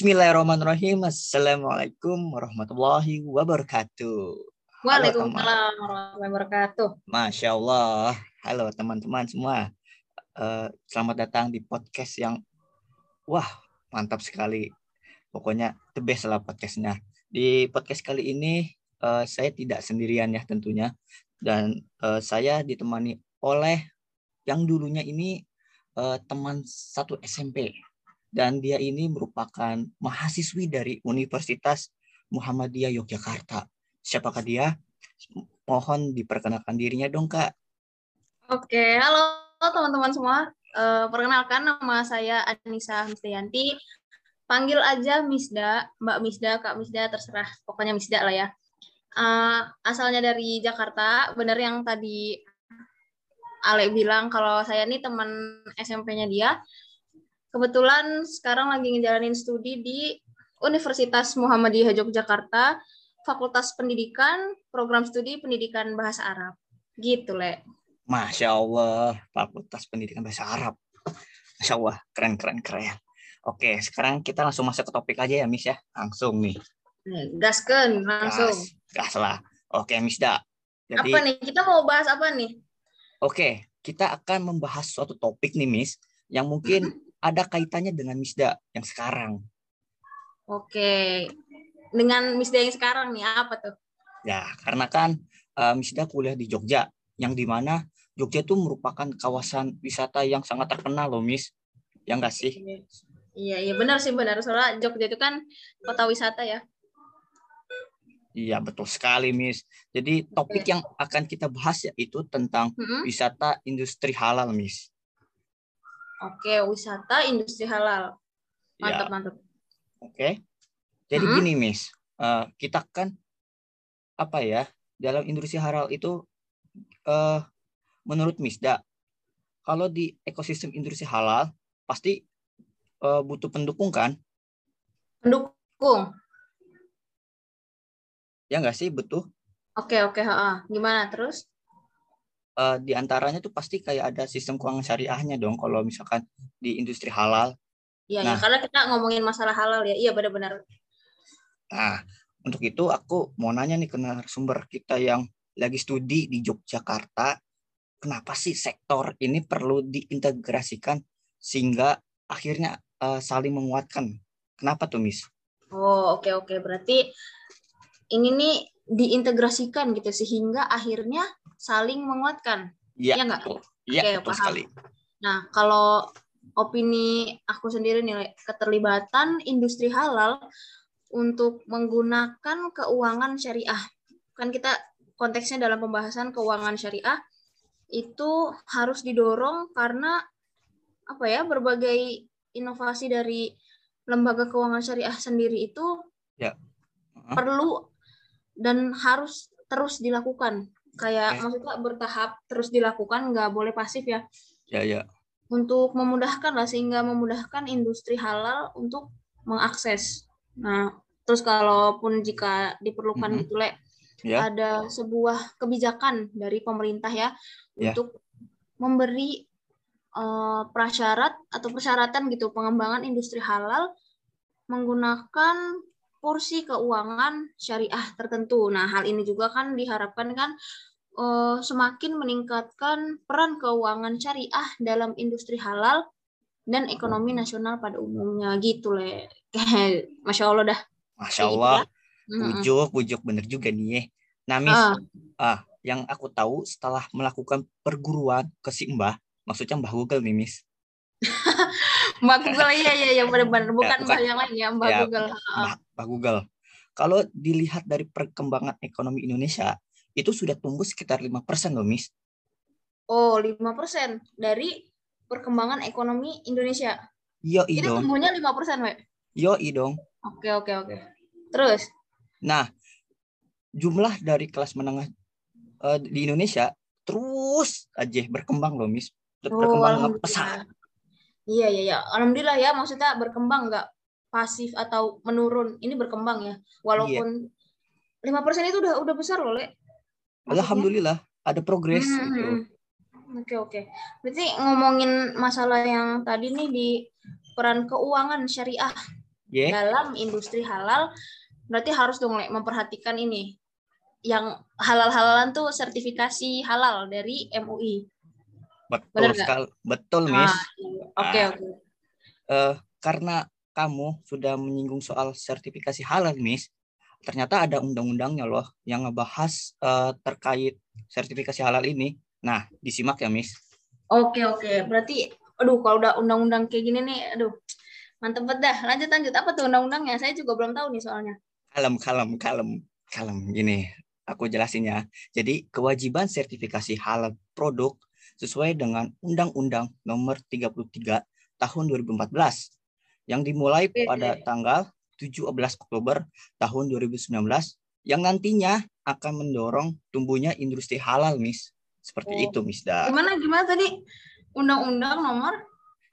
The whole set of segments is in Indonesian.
Bismillahirrahmanirrahim. Assalamualaikum warahmatullahi wabarakatuh. Waalaikumsalam warahmatullahi wabarakatuh. Masya Allah. Halo teman-teman semua. Uh, selamat datang di podcast yang wah mantap sekali. Pokoknya the best lah podcastnya. Di podcast kali ini uh, saya tidak sendirian ya tentunya. Dan uh, saya ditemani oleh yang dulunya ini uh, teman satu SMP dan dia ini merupakan mahasiswi dari Universitas Muhammadiyah Yogyakarta. Siapakah dia? Mohon diperkenalkan dirinya dong, Kak. Oke, halo teman-teman semua. Uh, perkenalkan nama saya Anissa Mistianti. Panggil aja Misda, Mbak Misda, Kak Misda, terserah. Pokoknya Misda lah ya. Uh, asalnya dari Jakarta, benar yang tadi Ale bilang kalau saya ini teman SMP-nya dia kebetulan sekarang lagi ngejalanin studi di Universitas Muhammadiyah Yogyakarta, Fakultas Pendidikan, Program Studi Pendidikan Bahasa Arab. Gitu, Le. Masya Allah, Fakultas Pendidikan Bahasa Arab. Masya Allah, keren, keren, keren. Oke, sekarang kita langsung masuk ke topik aja ya, Miss ya. Langsung nih. Gasken, langsung. Gas, gas lah. Oke, Miss Da. Jadi, apa nih? Kita mau bahas apa nih? Oke, kita akan membahas suatu topik nih, Miss, yang mungkin -hmm ada kaitannya dengan Misda yang sekarang. Oke. Dengan Misda yang sekarang nih apa tuh? Ya, karena kan uh, Misda kuliah di Jogja, yang di mana Jogja itu merupakan kawasan wisata yang sangat terkenal loh, Miss. Ya enggak sih? Iya, iya benar sih benar. Soalnya Jogja itu kan kota wisata ya. Iya, betul sekali, Miss. Jadi topik Oke. yang akan kita bahas yaitu tentang mm -hmm. wisata industri halal, Miss. Oke, wisata industri halal. Mantap, ya. mantap. Oke. Jadi hmm? gini, Miss. Uh, kita kan apa ya? Dalam industri halal itu uh, menurut Misda, kalau di ekosistem industri halal pasti uh, butuh pendukung kan? Pendukung. Ya nggak sih, betul? Oke, oke, ha, gimana terus? Uh, di antaranya tuh pasti kayak ada sistem keuangan syariahnya dong kalau misalkan di industri halal. Iya, nah, ya, karena kita ngomongin masalah halal ya. Iya benar-benar. Nah, untuk itu aku mau nanya nih ke narasumber kita yang lagi studi di Yogyakarta, kenapa sih sektor ini perlu diintegrasikan sehingga akhirnya uh, saling menguatkan? Kenapa tuh, Miss? Oh, oke okay, oke. Okay. Berarti ini nih diintegrasikan gitu sehingga akhirnya saling menguatkan. Iya ya nggak? Iya, Oke, paham. sekali. Nah, kalau opini aku sendiri nih, keterlibatan industri halal untuk menggunakan keuangan syariah. Kan kita konteksnya dalam pembahasan keuangan syariah itu harus didorong karena apa ya berbagai inovasi dari lembaga keuangan syariah sendiri itu ya. Uh-huh. perlu dan harus terus dilakukan kayak okay. maksudnya bertahap terus dilakukan nggak boleh pasif ya ya ya untuk memudahkan lah sehingga memudahkan industri halal untuk mengakses nah terus kalaupun jika diperlukan mm -hmm. itu le yeah. ada sebuah kebijakan dari pemerintah ya yeah. untuk memberi uh, prasyarat atau persyaratan gitu pengembangan industri halal menggunakan porsi keuangan syariah tertentu. Nah, hal ini juga kan diharapkan kan uh, semakin meningkatkan peran keuangan syariah dalam industri halal dan ekonomi nasional pada umumnya gitu le. Masya Allah dah. Masya gitu Allah. Bujuk, bujuk bener juga nih ya. Miss, uh. ah, yang aku tahu setelah melakukan perguruan ke si Mbah, maksudnya Mbah Google nih, Miss. Mbak Google iya iya ya benar-benar bukan, ya, bukan yang lain ya Mbak ya, Google. Mbak, Mbak Google. Kalau dilihat dari perkembangan ekonomi Indonesia itu sudah tumbuh sekitar lima persen loh, Miss. Oh, lima persen dari perkembangan ekonomi Indonesia. Yo, Ini dong. tumbuhnya lima persen, Wek. Yo, dong. Oke, oke, oke. Terus? Nah, jumlah dari kelas menengah uh, di Indonesia terus aja berkembang loh, Miss. Berkembang oh, pesat Iya, iya, iya. Alhamdulillah ya, maksudnya berkembang nggak pasif atau menurun. Ini berkembang ya. Walaupun lima persen itu udah udah besar loh, Le. Alhamdulillah ada progres hmm, gitu. Hmm, hmm. Oke, oke. Berarti ngomongin masalah yang tadi nih di peran keuangan syariah yeah. dalam industri halal berarti harus dong Le, memperhatikan ini yang halal-halalan tuh sertifikasi halal dari MUI. Betul sekali, betul ah, Miss. Iya. Oke okay, nah, oke. Okay. Uh, karena kamu sudah menyinggung soal sertifikasi halal, Miss, ternyata ada undang-undangnya loh yang ngebahas uh, terkait sertifikasi halal ini. Nah, disimak ya, Miss. Oke oke, berarti, aduh kalau udah undang-undang kayak gini nih, aduh mantep banget dah. Lanjut lanjut, apa tuh undang-undangnya? Saya juga belum tahu nih soalnya. Kalem kalem kalem kalem gini aku jelasin ya. Jadi kewajiban sertifikasi halal produk sesuai dengan Undang-Undang Nomor 33 Tahun 2014 yang dimulai pada tanggal 17 Oktober tahun 2019 yang nantinya akan mendorong tumbuhnya industri halal, Miss. Seperti oh. itu, Miss Da. Gimana gimana tadi? Undang-undang nomor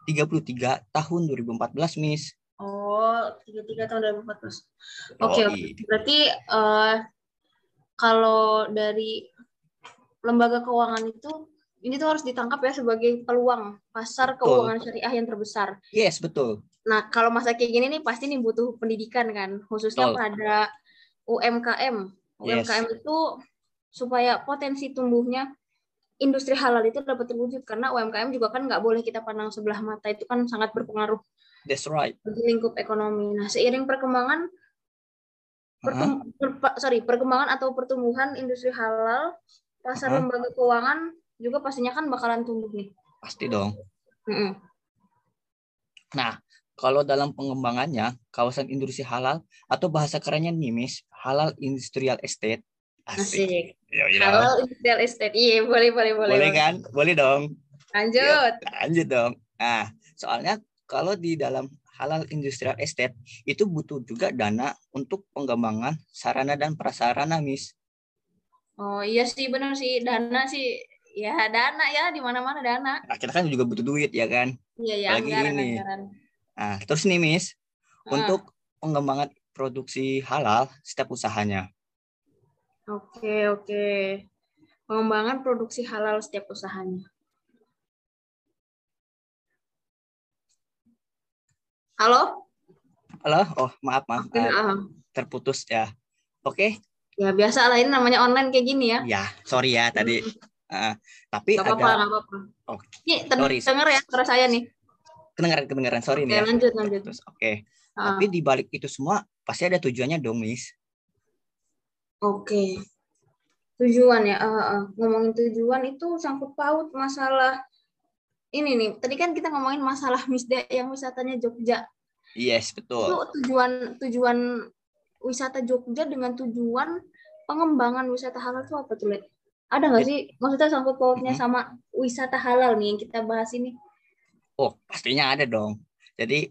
33 tahun 2014, Miss. Oh, 33 tahun 2014. Oke, okay, okay. berarti uh, kalau dari lembaga keuangan itu ini tuh harus ditangkap ya sebagai peluang pasar betul. keuangan syariah yang terbesar. Yes, betul. Nah, kalau masa kayak gini nih pasti nih butuh pendidikan kan, khususnya betul. pada UMKM. UMKM yes. itu supaya potensi tumbuhnya industri halal itu dapat terwujud karena UMKM juga kan nggak boleh kita pandang sebelah mata itu kan sangat berpengaruh. That's right. Bagi lingkup ekonomi. Nah, seiring perkembangan pertum, per, sorry perkembangan atau pertumbuhan industri halal pasar uh-huh. lembaga keuangan juga pastinya kan bakalan tumbuh nih pasti dong mm-hmm. nah kalau dalam pengembangannya kawasan industri halal atau bahasa kerennya nih Miss halal industrial estate asik, asik. Ya, ya. halal industrial estate iya boleh boleh boleh boleh kan boleh dong lanjut ya, lanjut dong nah soalnya kalau di dalam halal industrial estate itu butuh juga dana untuk pengembangan sarana dan prasarana, Miss. Oh iya sih benar sih dana sih ya dana ya di mana-mana dana. Nah, kita kan juga butuh duit ya kan. Iya ya anggaran, ini. anggaran. Nah terus nih Miss uh. untuk pengembangan produksi halal setiap usahanya. Oke oke pengembangan produksi halal setiap usahanya. Halo? Halo? Oh, maaf, maaf. Uh, terputus ya. Oke. Okay. Ya, biasa lah. Ini namanya online kayak gini ya. Ya, sorry ya tadi. Uh, tapi gak ada... apa-apa, gak apa-apa. Oh, Nih, sorry. denger ya suara saya nih. Kedengaran, kedengaran. Sorry Oke, nih ya. lanjut, lanjut. Oke. Okay. Uh. Tapi di balik itu semua, pasti ada tujuannya dong, Miss. Oke. Okay. Tujuan ya. Uh, uh. Ngomongin tujuan itu sangkut paut masalah ini nih, tadi kan kita ngomongin masalah misda yang wisatanya Jogja. Yes, betul. Itu tujuan tujuan wisata Jogja dengan tujuan pengembangan wisata halal itu apa tuh? Ada nggak sih maksudnya sangkut pautnya mm -hmm. sama wisata halal nih yang kita bahas ini? Oh, pastinya ada dong. Jadi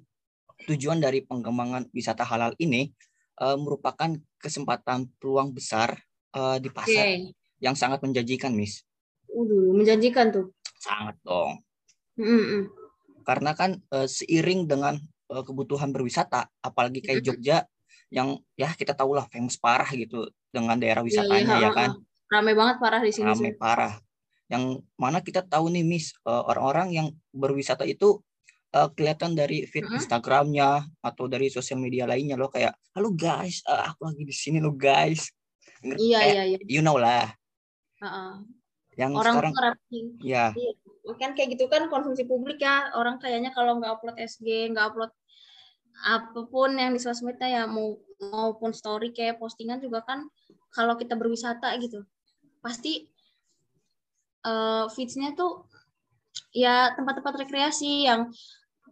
tujuan dari pengembangan wisata halal ini uh, merupakan kesempatan peluang besar uh, di pasar okay. yang sangat menjanjikan, Miss. Udah, menjanjikan tuh. Sangat dong. Mm-hmm. Karena kan uh, seiring dengan uh, kebutuhan berwisata, apalagi kayak Jogja yang ya kita tahu lah famous parah gitu dengan daerah iya, wisatanya ya, ya, ya kan. Ramai banget parah di sini. Ramai parah. Yang mana kita tahu nih Miss, uh, orang-orang yang berwisata itu uh, kelihatan dari feed uh-huh. Instagramnya atau dari sosial media lainnya loh kayak, halo guys, uh, aku lagi di sini lo guys. Iya, iya, iya. You know lah. Uh-uh. Yang orang sekarang, ya. Iya kan kayak gitu kan konsumsi publik ya orang kayaknya kalau nggak upload SG nggak upload apa pun yang di sosmednya ya mau maupun story kayak postingan juga kan kalau kita berwisata gitu pasti uh, feedsnya tuh ya tempat-tempat rekreasi yang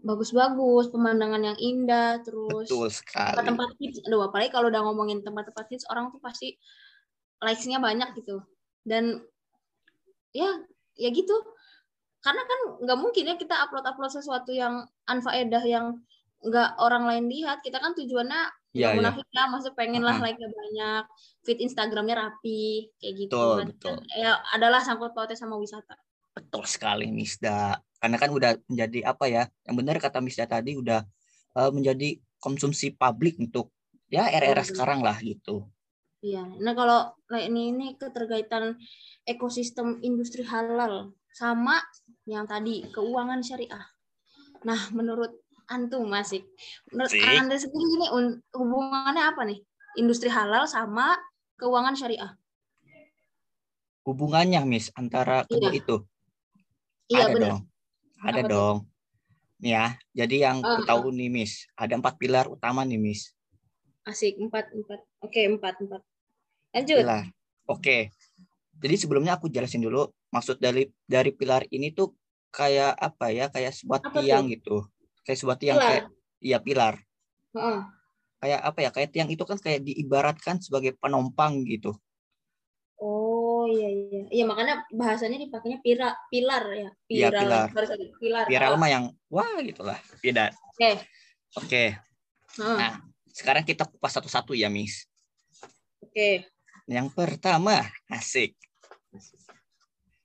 bagus-bagus, pemandangan yang indah, terus tempat-tempat hits. Aduh, apalagi kalau udah ngomongin tempat-tempat hits, orang tuh pasti likes-nya banyak gitu. Dan ya, ya gitu karena kan nggak mungkin ya kita upload upload sesuatu yang anfaedah yang nggak orang lain lihat kita kan tujuannya ya, ya. munafik ya maksud pengen lah uh -huh. like-nya banyak feed Instagramnya rapi kayak gitu betul, kan. betul. ya adalah sangkut pautnya sama wisata betul sekali Misda karena kan udah menjadi apa ya yang benar kata Misda tadi udah uh, menjadi konsumsi publik untuk ya era-era oh, sekarang lah gitu iya nah kalau kayak ini ini keterkaitan ekosistem industri halal sama yang tadi keuangan syariah. Nah, menurut antum masih. Menurut Sik. anda sendiri ini hubungannya apa nih? Industri halal sama keuangan syariah. Hubungannya, Miss, antara kedua iya. itu. Iya, ada benar. dong. Ada apa dong. Nih ya, jadi yang oh, tahu nih, Miss, ada empat pilar utama nih, Miss. Asik, empat, empat. Oke, empat, empat. Lanjut. Pilar. Oke. Jadi sebelumnya aku jelasin dulu maksud dari dari pilar ini tuh kayak apa ya? Kayak sebuah apa tiang tuh? gitu. Kayak sebuah tiang pilar. kayak iya pilar. Uh. Kayak apa ya? Kayak tiang itu kan kayak diibaratkan sebagai penompang gitu. Oh iya iya. Iya makanya bahasanya dipakainya pira, pilar ya. Iya pilar. Pilar. Pilar mah yang wah gitulah. Beda. Oke. Okay. Oke. Okay. Uh. Nah, sekarang kita kupas satu-satu ya, Miss. Oke. Okay. Yang pertama, asik.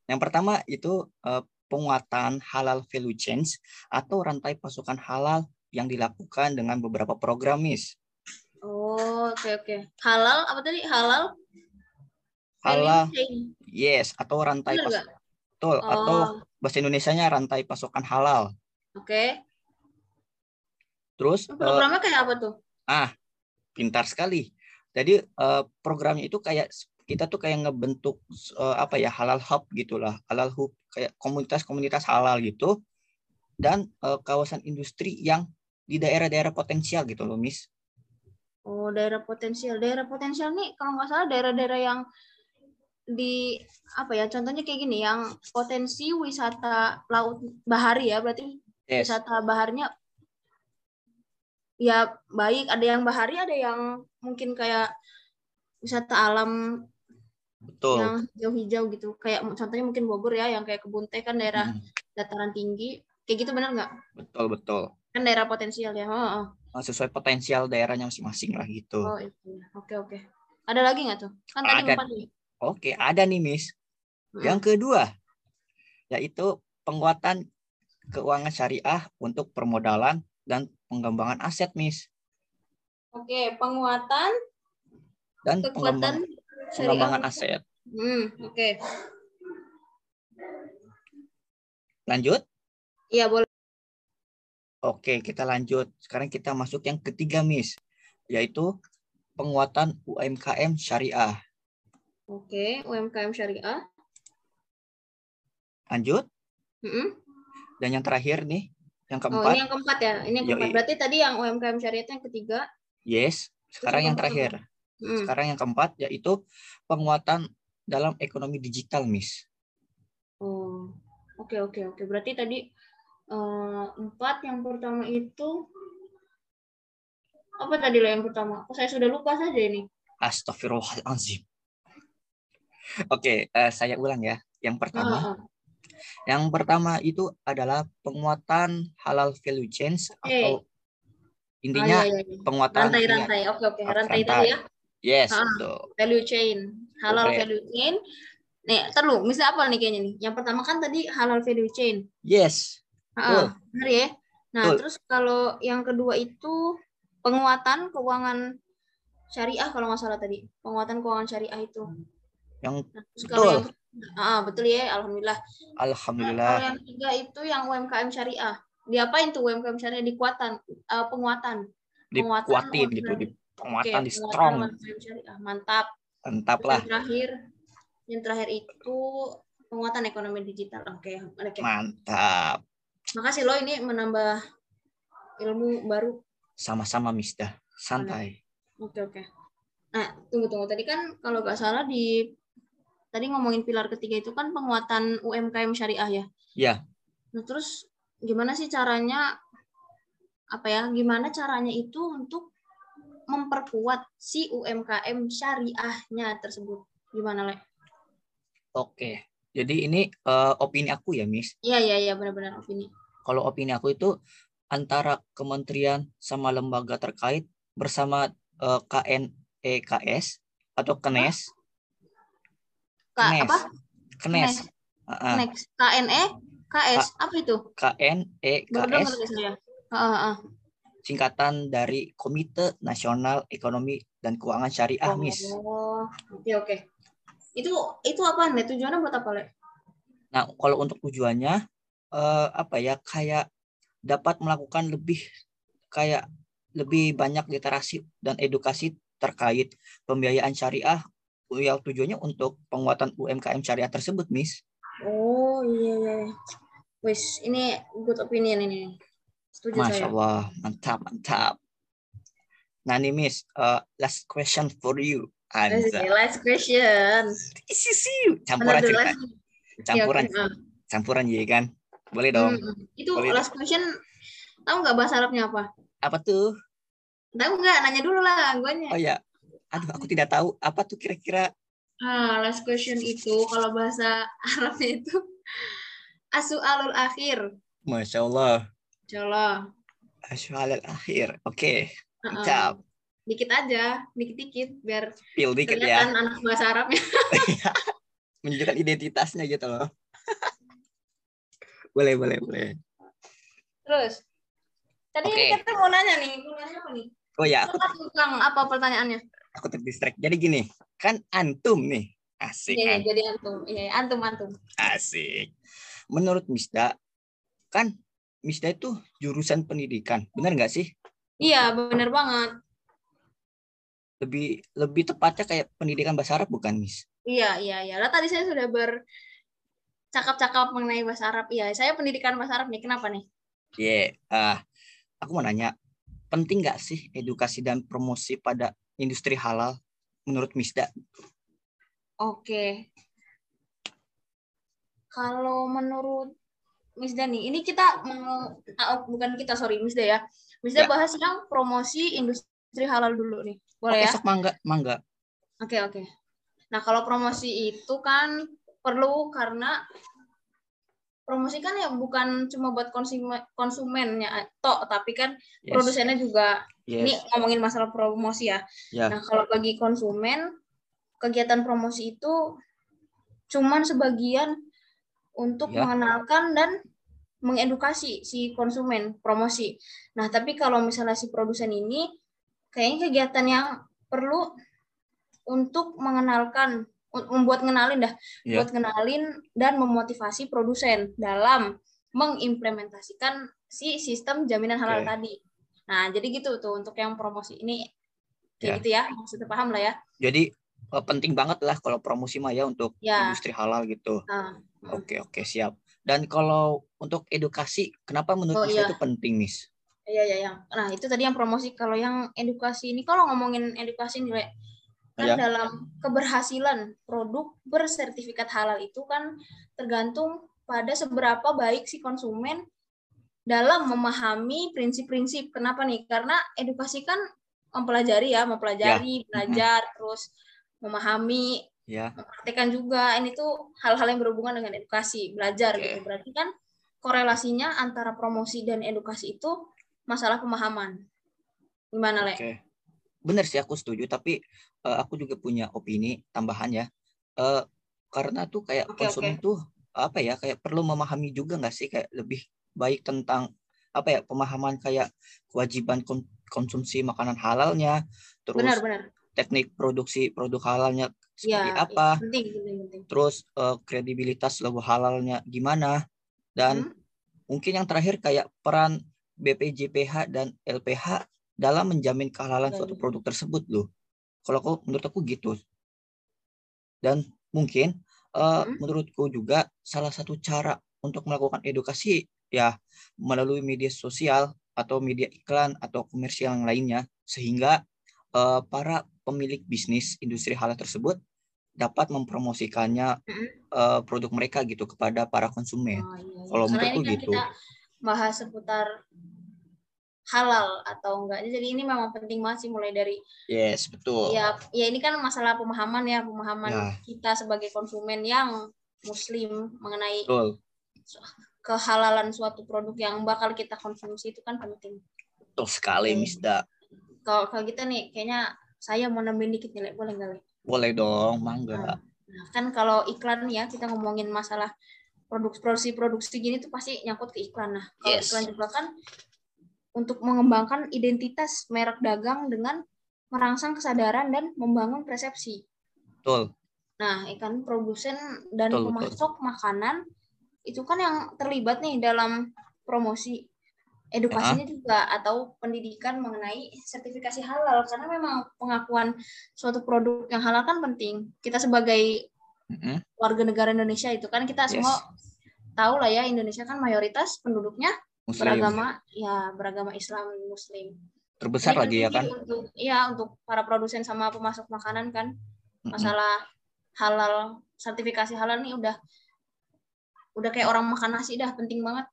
Yang pertama itu uh, penguatan halal value chains atau rantai pasukan halal yang dilakukan dengan beberapa program, Miss. Oh, oke okay, oke. Okay. Halal apa tadi? Halal? Halal. Yes, atau rantai pasukan. Betul, oh. atau bahasa Indonesianya rantai pasukan halal. Oke. Okay. Terus programnya uh, kayak apa tuh? Ah, pintar sekali. Jadi uh, programnya itu kayak kita tuh kayak ngebentuk uh, apa ya halal hub gitulah, halal hub kayak komunitas-komunitas halal gitu dan uh, kawasan industri yang di daerah-daerah potensial gitu loh, Miss. Oh, daerah potensial. Daerah potensial nih kalau nggak salah daerah-daerah yang di apa ya contohnya kayak gini yang potensi wisata laut bahari ya berarti yes. wisata baharnya ya baik ada yang bahari ada yang mungkin kayak wisata alam betul yang hijau-hijau gitu kayak contohnya mungkin Bogor ya yang kayak kebun teh kan daerah hmm. dataran tinggi kayak gitu benar nggak betul betul kan daerah potensial ya oh, oh. sesuai potensial daerahnya masing-masing lah gitu oh itu oke oke ada lagi nggak tuh kan tadi ada. empat nih oke ada nih Miss hmm. yang kedua yaitu penguatan keuangan syariah untuk permodalan dan pengembangan aset, Miss. Oke, penguatan dan pengembangan, pengembangan aset. Hmm, oke. Lanjut? Iya, boleh. Oke, kita lanjut. Sekarang kita masuk yang ketiga, Miss, yaitu penguatan UMKM syariah. Oke, UMKM syariah. Lanjut. Mm -hmm. Dan yang terakhir nih, yang keempat. Oh, ini yang keempat ya. Ini yang keempat. Berarti tadi yang UMKM syariah itu yang ketiga. Yes. Sekarang yang terakhir. Hmm. Sekarang yang keempat yaitu penguatan dalam ekonomi digital, Miss. Oh. Oke, oke, oke. Berarti tadi uh, empat yang pertama itu apa tadi lah yang pertama? Oh, saya sudah lupa saja ini. Astagfirullahaladzim. Oke, uh, saya ulang ya. Yang pertama, uh, uh. Yang pertama itu adalah penguatan halal value chains okay. atau intinya oh, iya, iya. penguatan rantai-rantai. Oke oke, rantai tadi ya. Yes, ah, betul. Value chain, halal okay. value chain. Nih, terlalu misalnya apa nih kayaknya nih? Yang pertama kan tadi halal value chain. Yes. Ah, benar ya. Nah, betul. terus kalau yang kedua itu penguatan keuangan syariah kalau nggak salah tadi. Penguatan keuangan syariah itu. Yang nah, betul. Yang Ah, betul ya, alhamdulillah. Alhamdulillah. Nah, yang tiga itu yang UMKM syariah. Diapain tuh UMKM syariah? Dikuatan, uh, penguatan. Penguatan. Dikuatin gitu, penguatan, di strong. syariah. Mantap. Mantap lah. Yang terakhir, yang terakhir itu penguatan ekonomi digital. Oke, okay. okay. Mantap. Makasih lo ini menambah ilmu baru. Sama-sama, Misda. Santai. Oke, oke. Nah, tunggu tunggu. Tadi kan kalau nggak salah di tadi ngomongin pilar ketiga itu kan penguatan UMKM syariah ya. Iya. Nah, terus gimana sih caranya apa ya? Gimana caranya itu untuk memperkuat si UMKM syariahnya tersebut? Gimana, Le? Oke. Jadi ini uh, opini aku ya, Miss. Iya, iya, iya, benar-benar opini. Kalau opini aku itu antara kementerian sama lembaga terkait bersama uh, eh, KNEKS atau KNES K apa? Knes. Knes. KNE KS apa itu? KNE KS. Singkatan dari Komite Nasional Ekonomi dan Keuangan Syariah, oh, Miss. Oh, oke oke. Itu itu apa nih? Tujuannya buat apa, Le? Nah, kalau untuk tujuannya uh, apa ya? Kayak dapat melakukan lebih kayak lebih banyak literasi dan edukasi terkait pembiayaan syariah yang tujuannya untuk penguatan UMKM syariah tersebut, Miss. Oh iya iya. Wis, ini good opinion ini. Setuju Masya saya. Allah, mantap mantap. Nah nih Miss, uh, last question for you. Anza. Last question. Isi sih, campuran cerita. Campuran, okay. campuran ya kan. Boleh dong. Hmm, itu Boleh last question. Tahu nggak bahasa Arabnya apa? Apa tuh? Tahu nggak? Nanya dulu lah, gue Oh ya, aduh aku tidak tahu apa tuh kira-kira ah last question itu kalau bahasa Arabnya itu asu alul akhir masya Allah masya Allah akhir oke okay. uh dikit aja dikit-dikit biar Pil dikit ya anak bahasa Arabnya menunjukkan identitasnya gitu loh boleh boleh boleh terus tadi okay. kita mau nanya nih mau nanya apa nih oh ya aku tentang apa pertanyaannya aku terdistract. Jadi gini, kan antum nih. Asik. Iya, kan? jadi antum. Iya, antum antum. Asik. Menurut Misda, kan Misda itu jurusan pendidikan. Benar nggak sih? Iya, benar banget. Lebih lebih tepatnya kayak pendidikan bahasa Arab bukan, Mis? Iya, iya, iya. Lah tadi saya sudah ber cakap-cakap mengenai bahasa Arab. Iya, saya pendidikan bahasa Arab nih. Kenapa nih? Iya, yeah. uh, aku mau nanya, penting nggak sih edukasi dan promosi pada industri halal menurut Misda? Oke. Kalau menurut Misda nih, ini kita mau ah, bukan kita sorry Misda ya. Misda ya. bahas yang promosi industri halal dulu nih. Boleh oke, ya? Sok mangga, mangga. Oke, oke. Nah, kalau promosi itu kan perlu karena promosi kan ya bukan cuma buat konsumen konsumennya tok tapi kan yes. produsennya juga yes. ini ngomongin masalah promosi ya. Yeah. Nah, kalau bagi konsumen kegiatan promosi itu cuman sebagian untuk yeah. mengenalkan dan mengedukasi si konsumen promosi. Nah, tapi kalau misalnya si produsen ini kayaknya kegiatan yang perlu untuk mengenalkan membuat ngenalin dah, yeah. buat ngenalin dan memotivasi produsen dalam mengimplementasikan si sistem jaminan halal okay. tadi. Nah, jadi gitu tuh untuk yang promosi ini kayak yeah. gitu ya, maksudnya paham lah ya. Jadi uh, penting banget lah kalau promosi mah ya untuk yeah. industri halal gitu. Nah, oke okay, oke okay, siap. Dan kalau untuk edukasi, kenapa menurut oh, iya. itu penting, Miss? Iya iya iya. Nah itu tadi yang promosi. Kalau yang edukasi ini, kalau ngomongin edukasi nih, kan ya. dalam keberhasilan produk bersertifikat halal itu kan tergantung pada seberapa baik si konsumen dalam memahami prinsip-prinsip. Kenapa nih? Karena edukasi kan mempelajari ya, mempelajari, ya. belajar, terus memahami, ya. mempraktekkan juga. Ini tuh hal-hal yang berhubungan dengan edukasi, belajar okay. gitu. Berarti kan korelasinya antara promosi dan edukasi itu masalah pemahaman. Gimana, Le? Okay benar sih aku setuju tapi uh, aku juga punya opini tambahan ya uh, karena tuh kayak okay, konsumen okay. tuh apa ya kayak perlu memahami juga nggak sih kayak lebih baik tentang apa ya pemahaman kayak kewajiban konsumsi makanan halalnya terus benar, benar. Teknik produksi produk halalnya seperti ya, apa ya, penting, penting, penting. terus uh, kredibilitas logo halalnya gimana dan hmm. mungkin yang terakhir kayak peran BPJPH dan LPH dalam menjamin kehalalan suatu iya. produk tersebut loh. Kalau aku menurut aku gitu. Dan mungkin uh, hmm. menurutku juga salah satu cara untuk melakukan edukasi ya melalui media sosial atau media iklan atau komersial yang lainnya sehingga uh, para pemilik bisnis industri halal tersebut dapat mempromosikannya uh, produk mereka gitu kepada para konsumen. Oh, iya, iya. Kalau menurutku kan gitu. Kita bahas seputar halal atau enggaknya jadi ini memang penting banget sih mulai dari yes betul ya ya ini kan masalah pemahaman ya pemahaman ya. kita sebagai konsumen yang muslim mengenai betul. kehalalan suatu produk yang bakal kita konsumsi itu kan penting betul sekali. Misda kalau kalau kita nih kayaknya saya mau nambahin dikit nih boleh nggak boleh dong mangga nah, nah, kan kalau iklan ya kita ngomongin masalah produksi produksi gini tuh pasti nyangkut ke iklan nah kalau yes. iklan juga kan untuk mengembangkan identitas merek dagang dengan merangsang kesadaran dan membangun persepsi. Betul. Nah, ikan produsen dan betul, pemasok betul. makanan itu kan yang terlibat nih dalam promosi. Edukasinya uh juga atau pendidikan mengenai sertifikasi halal karena memang pengakuan suatu produk yang halal kan penting. Kita sebagai uh-huh. warga negara Indonesia itu kan kita yes. semua tahu lah ya Indonesia kan mayoritas penduduknya Muslim. beragama ya beragama Islam Muslim. Terbesar Jadi lagi ya kan? Untuk ya untuk para produsen sama pemasok makanan kan uh-huh. masalah halal sertifikasi halal nih udah udah kayak orang makan nasi dah penting banget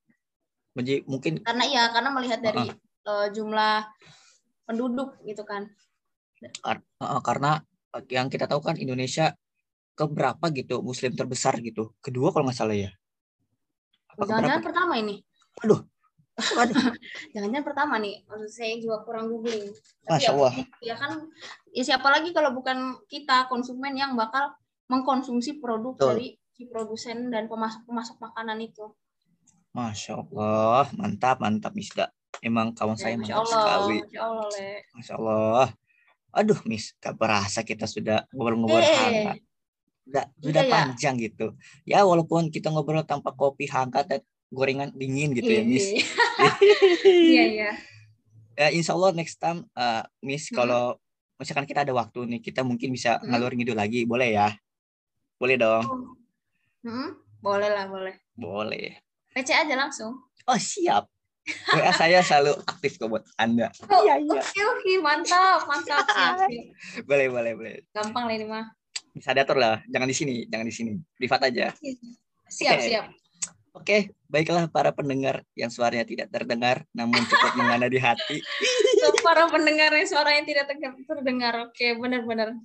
mungkin karena iya karena melihat dari uh, jumlah penduduk gitu kan. Uh, karena yang kita tahu kan Indonesia keberapa gitu muslim terbesar gitu. Kedua kalau nggak salah ya. Jangan-jangan pertama ini? Aduh. Jangan-jangan pertama nih maksud saya juga kurang googling. Tapi Masya ya, Allah. ya kan ya siapa lagi kalau bukan kita konsumen yang bakal mengkonsumsi produk Betul. dari si produsen dan pemasok pemasok makanan itu Masya Allah, mantap, mantap Misda. Emang kawan ya, saya mantap Allah, sekali. Masya Allah, Le. Masya Allah. Aduh, Miss, gak berasa kita sudah ngobrol-ngobrol. Eh. hangat. Sudah, sudah ya, panjang ya? gitu. Ya, walaupun kita ngobrol tanpa kopi hangat dan gorengan dingin gitu ya, Miss. Iya, iya. ya, insya Allah next time, uh, Miss, hmm. kalau misalkan kita ada waktu nih, kita mungkin bisa hmm. ngalur ngidul lagi. Boleh ya? Boleh dong. Hmm? Boleh lah, boleh. Boleh. PC aja langsung. Oh siap. WA saya selalu aktif kok buat Anda. Oh, iya, iya. Oke, oke, mantap, mantap. Siap, siap. boleh, boleh, boleh. Gampang lah ini mah. Bisa diatur lah, jangan di sini, jangan di sini. Privat aja. Siap, okay. siap. Oke, baiklah para pendengar yang suaranya tidak terdengar namun cukup mengena di hati. para pendengar yang suaranya tidak terdengar. Oke, benar-benar.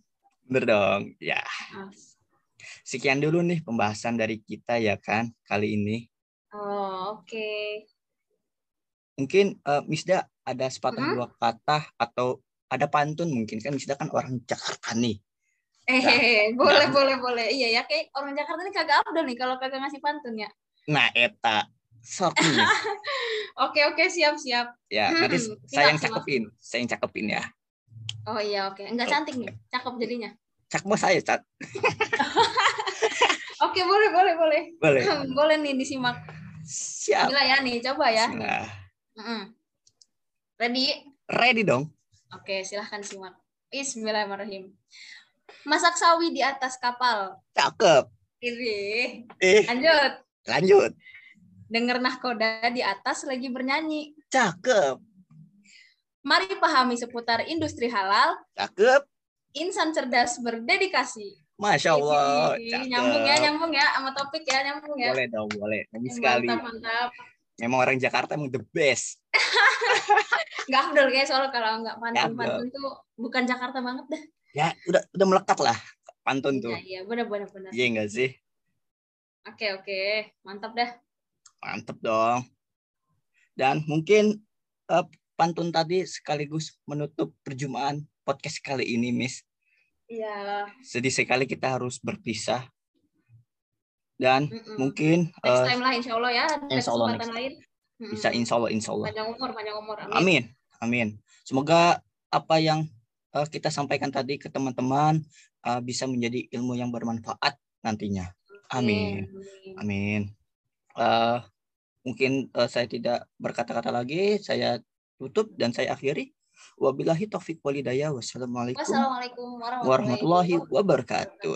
Benar dong, ya. Sekian dulu nih pembahasan dari kita ya kan kali ini. Oh, oke. Okay. Mungkin uh, Misda ada sepatah hmm? dua kata atau ada pantun mungkin kan Misda kan orang Jakarta nih. Eh, nah, boleh, nah. boleh, boleh. Iya ya, kayak orang Jakarta ini kagak abdul nih kalau kagak ngasih pantun ya. Nah, eta. Sok Oke, oke, siap, siap. Ya, nanti hmm, saya yang cakepin. Saya yang cakepin ya. Oh iya, oke. Enggak cantik nih. Cakep jadinya. Cakep saya, Cat. oke, boleh, boleh, boleh. Boleh. boleh nih disimak. Siap. Gila ya nih, coba ya. Nah. Ready? Ready dong. Oke, silahkan simak. Bismillahirrahmanirrahim. Masak sawi di atas kapal. Cakep. Ini. Eh. Lanjut. Lanjut. Dengar nahkoda di atas lagi bernyanyi. Cakep. Mari pahami seputar industri halal. Cakep. Insan cerdas berdedikasi. Masya Allah. Nyambung ya, nyambung ya sama topik ya, nyambung ya. Boleh dong, boleh. Nyambung sekali. Mantap, mantap. Memang orang Jakarta emang the best. Gak afdol guys, soalnya kalau nggak pantun-pantun tuh bukan Jakarta banget dah. Ya, udah udah melekat lah pantun tuh. Iya, iya, benar benar benar. Iya enggak sih? Oke, oke. Mantap dah. Mantap dong. Dan mungkin uh, pantun tadi sekaligus menutup perjumpaan podcast kali ini, Miss. Iya. Sedih sekali kita harus berpisah. Dan mm -mm. mungkin next uh, time lah insya Allah ya. Insya Allah next lain. Bisa insya Allah, insya Allah. Panjang umur, panjang umur. Amin. Amin. Amin. Semoga apa yang uh, kita sampaikan tadi ke teman-teman uh, bisa menjadi ilmu yang bermanfaat nantinya. Amin. Amin. Amin. Uh, mungkin uh, saya tidak berkata-kata lagi. Saya tutup dan saya akhiri. Wabillahi taufik walidaya. Wassalamualaikum, Wassalamualaikum warahmatullahi wabarakatuh.